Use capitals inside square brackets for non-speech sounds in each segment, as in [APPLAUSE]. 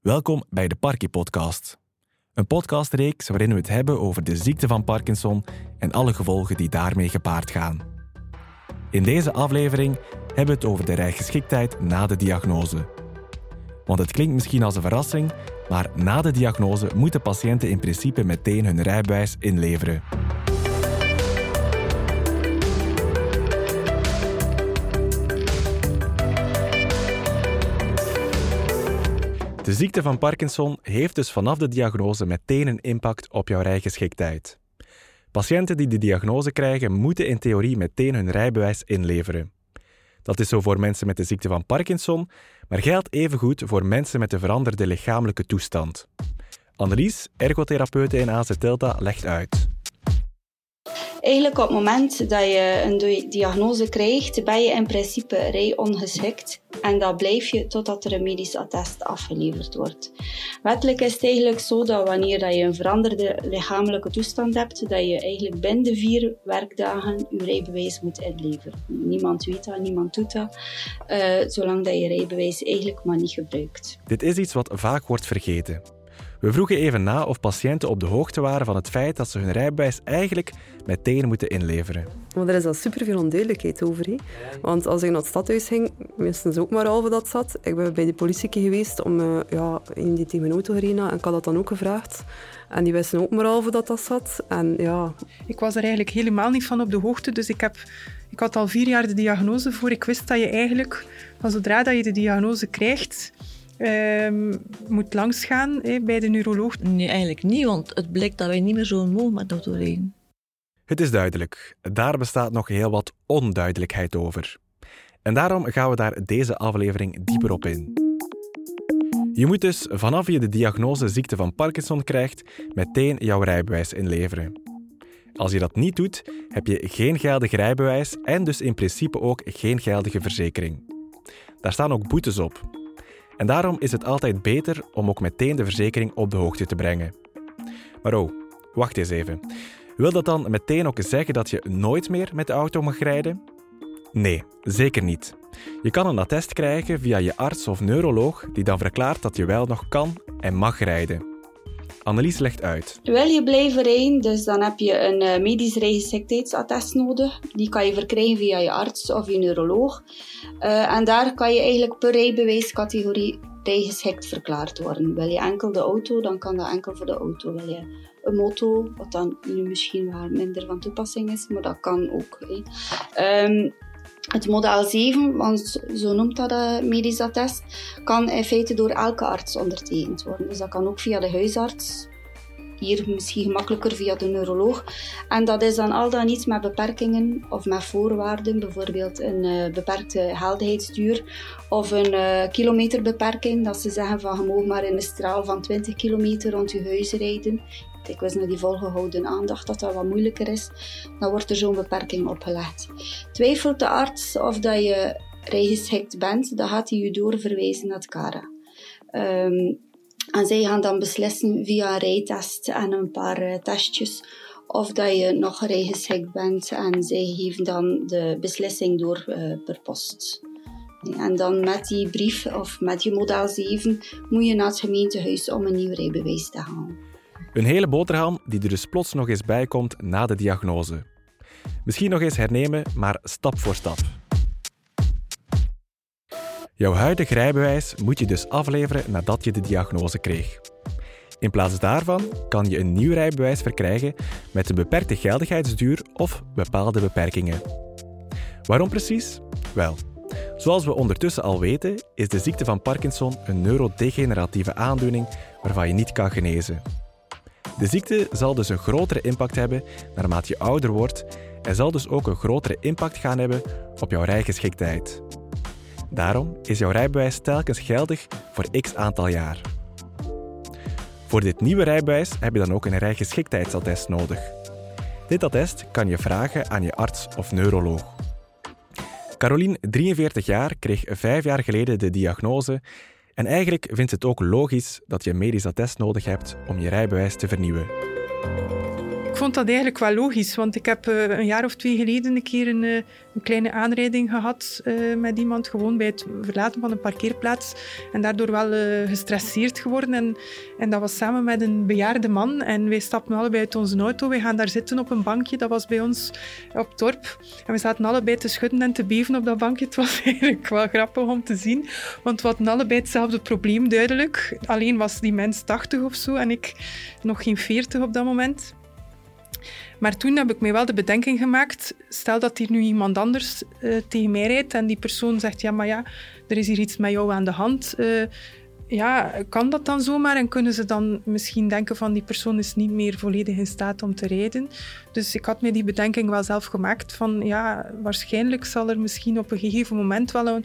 Welkom bij de Parkie Podcast. Een podcastreeks waarin we het hebben over de ziekte van Parkinson en alle gevolgen die daarmee gepaard gaan. In deze aflevering hebben we het over de rijgeschiktheid na de diagnose. Want het klinkt misschien als een verrassing, maar na de diagnose moeten patiënten in principe meteen hun rijbewijs inleveren. De ziekte van Parkinson heeft dus vanaf de diagnose meteen een impact op jouw rijgeschiktheid. Patiënten die de diagnose krijgen, moeten in theorie meteen hun rijbewijs inleveren. Dat is zo voor mensen met de ziekte van Parkinson, maar geldt evengoed voor mensen met een veranderde lichamelijke toestand. Annelies, ergotherapeute in AZ Delta, legt uit. Eigenlijk op het moment dat je een diagnose krijgt, ben je in principe rijongeschikt. En dat blijf je totdat er een medisch attest afgeleverd wordt. Wettelijk is het eigenlijk zo dat wanneer dat je een veranderde lichamelijke toestand hebt, dat je eigenlijk binnen vier werkdagen je rijbewijs moet inleveren. Niemand weet dat, niemand doet dat, uh, zolang dat je rijbewijs eigenlijk maar niet gebruikt. Dit is iets wat vaak wordt vergeten. We vroegen even na of patiënten op de hoogte waren van het feit dat ze hun rijbewijs eigenlijk meteen moeten inleveren. Maar er is al superveel onduidelijkheid over. He. Want als ik naar het stadhuis ging, wisten ze ook maar halve dat zat. Ik ben bij de politie geweest om uh, ja, in die tegen mijn auto gereden en ik had dat dan ook gevraagd. En die wisten ook maar halve dat dat zat. En, ja. Ik was er eigenlijk helemaal niet van op de hoogte, dus ik heb... Ik had al vier jaar de diagnose voor. Ik wist dat je eigenlijk, van zodra dat je de diagnose krijgt, uh, moet langsgaan hè, bij de neuroloog? Nee, eigenlijk niet, want het blijkt dat wij niet meer zo mogen met auto rijden. Het is duidelijk, daar bestaat nog heel wat onduidelijkheid over. En daarom gaan we daar deze aflevering dieper op in. Je moet dus vanaf je de diagnose ziekte van Parkinson krijgt, meteen jouw rijbewijs inleveren. Als je dat niet doet, heb je geen geldig rijbewijs en dus in principe ook geen geldige verzekering. Daar staan ook boetes op, en daarom is het altijd beter om ook meteen de verzekering op de hoogte te brengen. Maar oh, wacht eens even. Wil dat dan meteen ook zeggen dat je nooit meer met de auto mag rijden? Nee, zeker niet. Je kan een attest krijgen via je arts of neuroloog die dan verklaart dat je wel nog kan en mag rijden. Annelies legt uit. Wil je blijven rijden, dus dan heb je een uh, medisch rijgeschiktheidsattest nodig. Die kan je verkrijgen via je arts of je neuroloog. Uh, en daar kan je eigenlijk per rijbewijscategorie rijgeschikt verklaard worden. Wil je enkel de auto, dan kan dat enkel voor de auto. Wil je een moto, wat dan nu misschien wel minder van toepassing is, maar dat kan ook. Um, het model 7, want zo noemt dat de medisch attest, kan in feite door elke arts ondertekend worden. Dus dat kan ook via de huisarts, hier misschien gemakkelijker via de neuroloog. En dat is dan al dan niet met beperkingen of met voorwaarden, bijvoorbeeld een uh, beperkte helderheidsduur of een uh, kilometerbeperking, dat ze zeggen van je mag maar in een straal van 20 kilometer rond je huis rijden ik wist naar die volgehouden aandacht dat dat wat moeilijker is, dan wordt er zo'n beperking opgelegd. Twijfelt de arts of dat je rijgeschikt bent, dan gaat hij je doorverwijzen naar het CARA. Um, en zij gaan dan beslissen via een rijtest en een paar uh, testjes of dat je nog rijgeschikt bent. En zij geven dan de beslissing door uh, per post. En dan met die brief of met je model 7 moet je naar het gemeentehuis om een nieuw rijbewijs te halen. Een hele boterham die er dus plots nog eens bij komt na de diagnose. Misschien nog eens hernemen, maar stap voor stap. Jouw huidige rijbewijs moet je dus afleveren nadat je de diagnose kreeg. In plaats daarvan kan je een nieuw rijbewijs verkrijgen met een beperkte geldigheidsduur of bepaalde beperkingen. Waarom precies? Wel, zoals we ondertussen al weten, is de ziekte van Parkinson een neurodegeneratieve aandoening waarvan je niet kan genezen. De ziekte zal dus een grotere impact hebben naarmate je ouder wordt en zal dus ook een grotere impact gaan hebben op jouw rijgeschiktheid. Daarom is jouw rijbewijs telkens geldig voor x aantal jaar. Voor dit nieuwe rijbewijs heb je dan ook een rijgeschiktheidsattest nodig. Dit attest kan je vragen aan je arts of neuroloog. Caroline, 43 jaar, kreeg vijf jaar geleden de diagnose en eigenlijk vindt het ook logisch dat je een medisch attest nodig hebt om je rijbewijs te vernieuwen. Vond dat eigenlijk wel logisch, want ik heb uh, een jaar of twee geleden een keer een, uh, een kleine aanrijding gehad uh, met iemand, gewoon bij het verlaten van een parkeerplaats. En daardoor wel gestresseerd geworden. En, dat was samen met een bejaarde man. En wij stapten allebei uit onze auto. Wij gaan daar zitten op een bankje, dat was bij ons op dorp. En we zaten allebei te schudden en te beven op dat bankje. Het was [LAUGHS] eigenlijk wel grappig om te zien, want we hadden allebei hetzelfde probleem, duidelijk. Alleen was die mens 80 of zo en ik nog geen 40 op dat moment. Maar toen heb ik mij wel de bedenking gemaakt, stel dat hier nu iemand anders uh, tegen mij rijdt en die persoon zegt, ja, maar ja, er is hier iets met jou aan de hand. Uh, ja, kan dat dan zomaar? En kunnen ze dan misschien denken van die persoon is niet meer volledig in staat om te rijden? Dus ik had mij die bedenking wel zelf gemaakt van ja, waarschijnlijk zal er misschien op een gegeven moment wel een,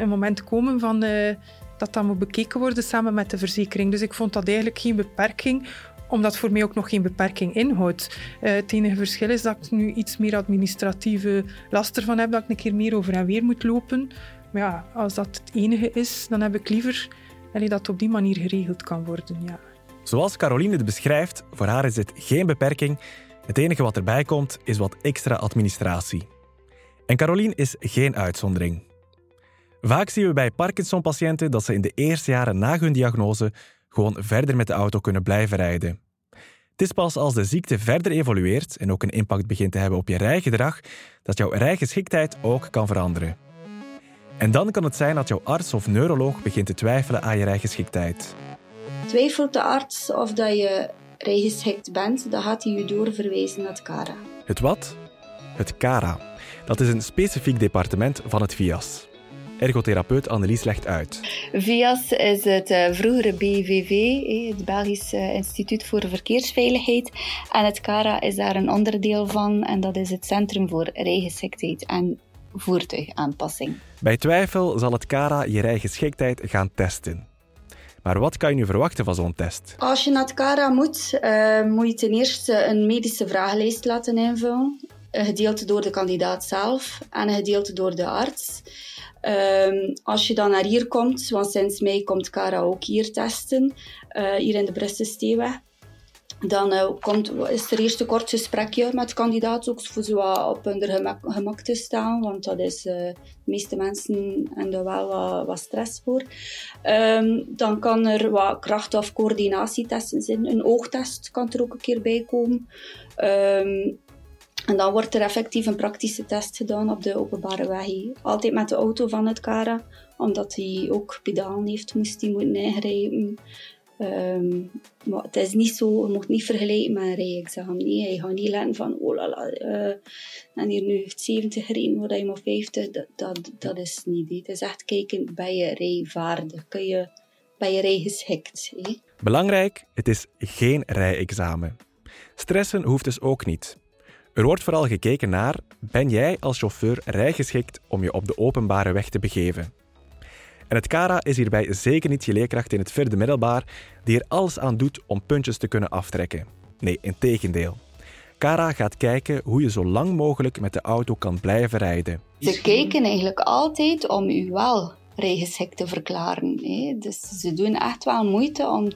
een, moment komen van... Uh, dat dat moet bekeken worden samen met de verzekering. Dus ik vond dat eigenlijk geen beperking, omdat voor mij ook nog geen beperking inhoudt. Uh, het enige verschil is dat ik nu iets meer administratieve last ervan heb, dat ik een keer meer over en weer moet lopen. Maar ja, als dat het enige is, dan heb ik liever dat het op die manier geregeld kan worden. Ja. Zoals Caroline het beschrijft, voor haar is dit geen beperking. Het enige wat erbij komt, is wat extra administratie. En Caroline is geen uitzondering. Vaak zien we bij Parkinson-patiënten dat ze in de eerste jaren na hun diagnose gewoon verder met de auto kunnen blijven rijden. Het is pas als de ziekte verder evolueert en ook een impact begint te hebben op je rijgedrag, dat jouw rijgeschiktheid ook kan veranderen. En dan kan het zijn dat jouw arts of neuroloog begint te twijfelen aan je rijgeschiktheid. Twijfelt de arts of dat je rijgeschikt bent, dan gaat hij je doorverwijzen naar het CARA. Het wat? Het CARA. Dat is een specifiek departement van het VIAS. Ergotherapeut Annelies legt uit. VIAS is het uh, vroegere BVV, het Belgisch uh, Instituut voor Verkeersveiligheid. En het CARA is daar een onderdeel van en dat is het Centrum voor Rijgeschiktheid en Voertuigaanpassing. Bij twijfel zal het CARA je rijgeschiktheid gaan testen. Maar wat kan je nu verwachten van zo'n test? Als je naar het CARA moet, uh, moet je ten eerste een medische vragenlijst laten invullen. Een gedeelte door de kandidaat zelf en een gedeelte door de arts. Um, als je dan naar hier komt, want sinds mei komt Cara ook hier testen, uh, hier in de Brusselsteeweg. Dan uh, komt, is er eerst een kort gesprekje met de kandidaat, ook voor zo op hun gemak, te staan, want dat is, uh, de meeste mensen hebben er wel wat, stress voor. Um, dan kan er wat kracht- of coördinatietesten zijn. Een oogtest kan er ook een keer bij komen. Um, en dan wordt er effectief een praktische test gedaan op de openbare weg. Altijd met de auto van het Cara, omdat hij ook pedalen heeft, moest hij moeten ingrijpen. Um, maar het is niet zo, je moet niet vergelijken met een rijexamen. Nee, je gaat niet letten van, oh la la, uh, en hier nu 70 gereden, waar je maar 50, dat, dat, dat is niet. Het is echt kijken, ben je rijvaardig? Kun je, ben je rijgeschikt? He? Belangrijk, het is geen rijexamen. Stressen hoeft dus ook niet. Er wordt vooral gekeken naar: ben jij als chauffeur rijgeschikt om je op de openbare weg te begeven? En het CARA is hierbij zeker niet je leerkracht in het vierde middelbaar die er alles aan doet om puntjes te kunnen aftrekken. Nee, integendeel. CARA gaat kijken hoe je zo lang mogelijk met de auto kan blijven rijden. Ze kijken eigenlijk altijd om u wel rijgeschikt te verklaren. Dus ze doen echt wel moeite om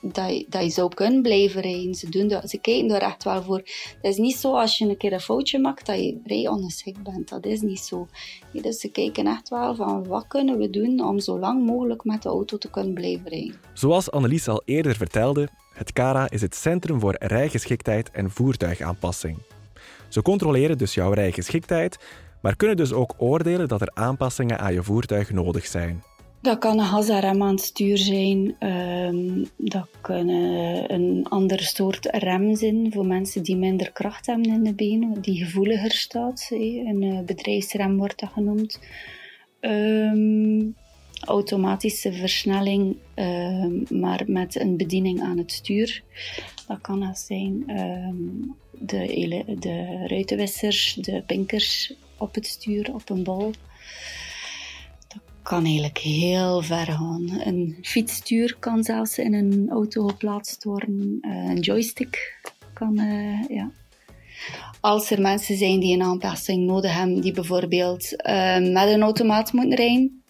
dat je, dat je zou kunnen blijven rijden. Ze, doen dat, ze kijken er echt wel voor. Het is niet zo als je een keer een foutje maakt dat je rijongeschikt bent. Dat is niet zo. dus ze kijken echt wel van wat kunnen we doen om zo lang mogelijk met de auto te kunnen blijven rijden. Zoals Annelies al eerder vertelde, het CARA is het Centrum voor Rijgeschiktheid en Voertuigaanpassing. Ze controleren dus jouw rijgeschiktheid, maar kunnen dus ook oordelen dat er aanpassingen aan je voertuig nodig zijn. Dat kan een hasarem aan het stuur zijn. Um, dat kan een andere soort rem zijn voor mensen die minder kracht hebben in de benen, die gevoeliger staat. Een eh, bedrijfsrem wordt dat genoemd. Um, automatische versnelling, um, maar met een bediening aan het stuur. Dat kan dat zijn de, de ruitenwissers, de pinkers op het stuur, op een bol kan eigenlijk heel ver gaan. Een fietsstuur kan zelfs in een auto geplaatst worden. Eh, een joystick kan, uh, ja. Als er mensen zijn die een aanpassing nodig hebben, die bijvoorbeeld uh, met een automaat moeten rijden,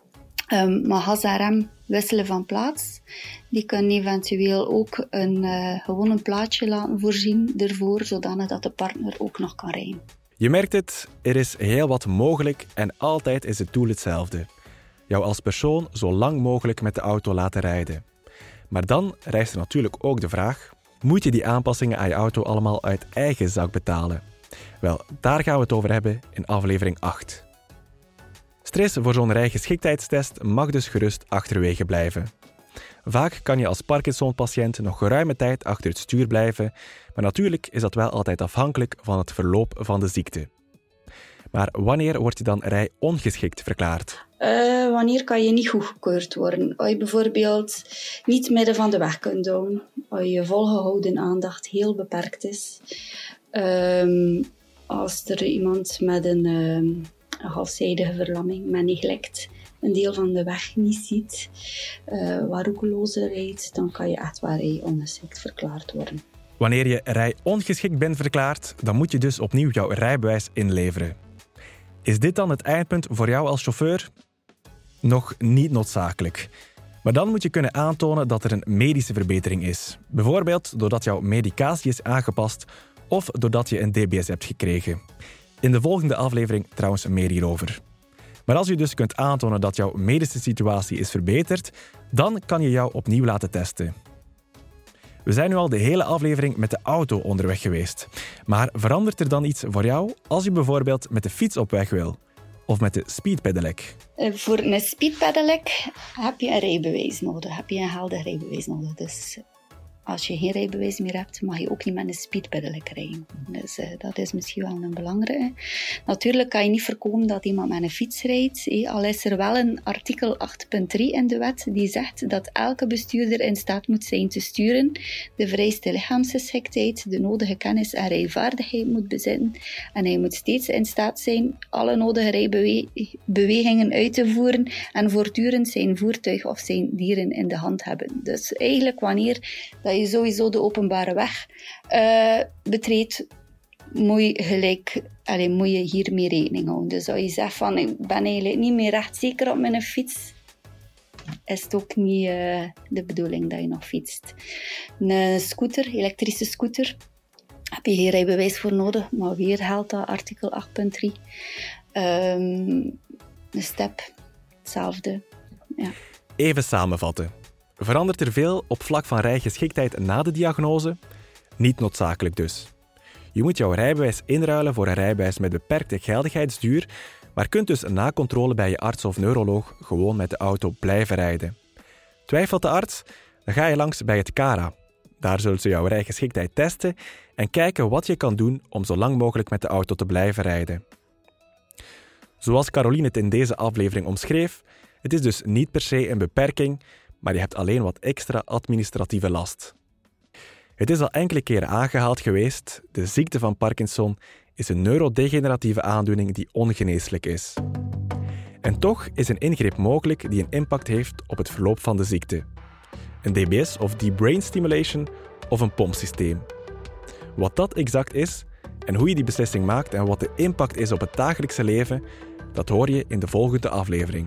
um, maar gas en rem wisselen van plaats. Die kunnen eventueel ook een, uh, gewoon een plaatje laten voorzien ervoor, zodanig dat de partner ook nog kan rijden. Je merkt het, er is heel wat mogelijk en altijd is het doel hetzelfde. Jou als persoon zo lang mogelijk met de auto laten rijden. Maar dan rijst er natuurlijk ook de vraag: moet je die aanpassingen aan je auto allemaal uit eigen zak betalen? Wel, daar gaan we het over hebben in aflevering 8. Stress voor zo'n rijgeschiktheidstest mag dus gerust achterwege blijven. Vaak kan je als Parkinson-patiënt nog geruime tijd achter het stuur blijven, maar natuurlijk is dat wel altijd afhankelijk van het verloop van de ziekte. Maar wanneer word je dan rijongeschikt verklaard? Uh, wanneer kan je niet goedgekeurd worden? Als je bijvoorbeeld niet midden van de weg kunt doen, als je volgehouden aandacht heel beperkt is, um, als er iemand met een, um, een halfzijdige verlamming, met neglect, een deel van de weg niet ziet, uh, waar roekeloze rijdt, dan kan je echt waar ongeschikt verklaard worden. Wanneer je rijongeschikt bent verklaard, dan moet je dus opnieuw jouw rijbewijs inleveren. Is dit dan het eindpunt voor jou als chauffeur? Nog niet noodzakelijk. Maar dan moet je kunnen aantonen dat er een medische verbetering is. Bijvoorbeeld doordat jouw medicatie is aangepast of doordat je een DBS hebt gekregen. In de volgende aflevering trouwens meer hierover. Maar als je dus kunt aantonen dat jouw medische situatie is verbeterd, dan kan je jou opnieuw laten testen. We zijn nu al de hele aflevering met de auto onderweg geweest. Maar verandert er dan iets voor jou als je bijvoorbeeld met de fiets op weg wil? Of met de speedpedelec? Uh, voor een speedpedelec heb je een rijbewijs nodig. Heb je een helder rijbewijs nodig. Dus als je geen rijbewijs meer hebt, mag je ook niet met een speedpedelec rijden. Dus uh, dat is misschien wel een belangrijke. Natuurlijk kan je niet voorkomen dat iemand met een fiets rijdt. Al is er wel een artikel 8.3 in de wet die zegt dat elke bestuurder in staat moet zijn te sturen, de vrijste lichaamsgeschiktheid, de nodige kennis en rijvaardigheid moet bezitten en hij moet steeds in staat zijn alle nodige rijbewegingen uit te voeren en voortdurend zijn voertuig of zijn dieren in de hand hebben. Dus eigenlijk wanneer dat je sowieso de openbare weg uh, betreedt, moet je gelijk, allez, moet je hiermee rekening houden. Dus als je zegt van ik ben eigenlijk niet meer recht zeker op mijn fiets, is het ook niet uh, de bedoeling dat je nog fietst. Een scooter, elektrische scooter, heb je geen rijbewijs voor nodig, maar weer geldt dat artikel 8.3. Um, ehm, een step, hetzelfde. Ja. Even samenvatten. Verandert er veel op vlak van rijgeschiktheid na de diagnose? Niet noodzakelijk dus. Je moet jouw rijbewijs inruilen voor een rijbewijs met beperkte geldigheidsduur, maar kunt dus na controle bij je arts of neuroloog gewoon met de auto blijven rijden. Twijfelt de arts? Dan ga je langs bij het CARA. Daar zullen ze jouw rijgeschiktheid testen en kijken wat je kan doen om zo lang mogelijk met de auto te blijven rijden. Zoals Caroline het in deze aflevering omschreef, het is dus niet per se een beperking, maar je hebt alleen wat extra administratieve last. Het is al enkele keren aangehaald geweest, de ziekte van Parkinson is een neurodegeneratieve aandoening die ongeneeslijk is. En toch is een ingreep mogelijk die een impact heeft op het verloop van de ziekte. Een DBS of Deep Brain Stimulation of een pompsysteem. Wat dat exact is en hoe je die beslissing maakt en wat de impact is op het dagelijkse leven, dat hoor je in de volgende aflevering.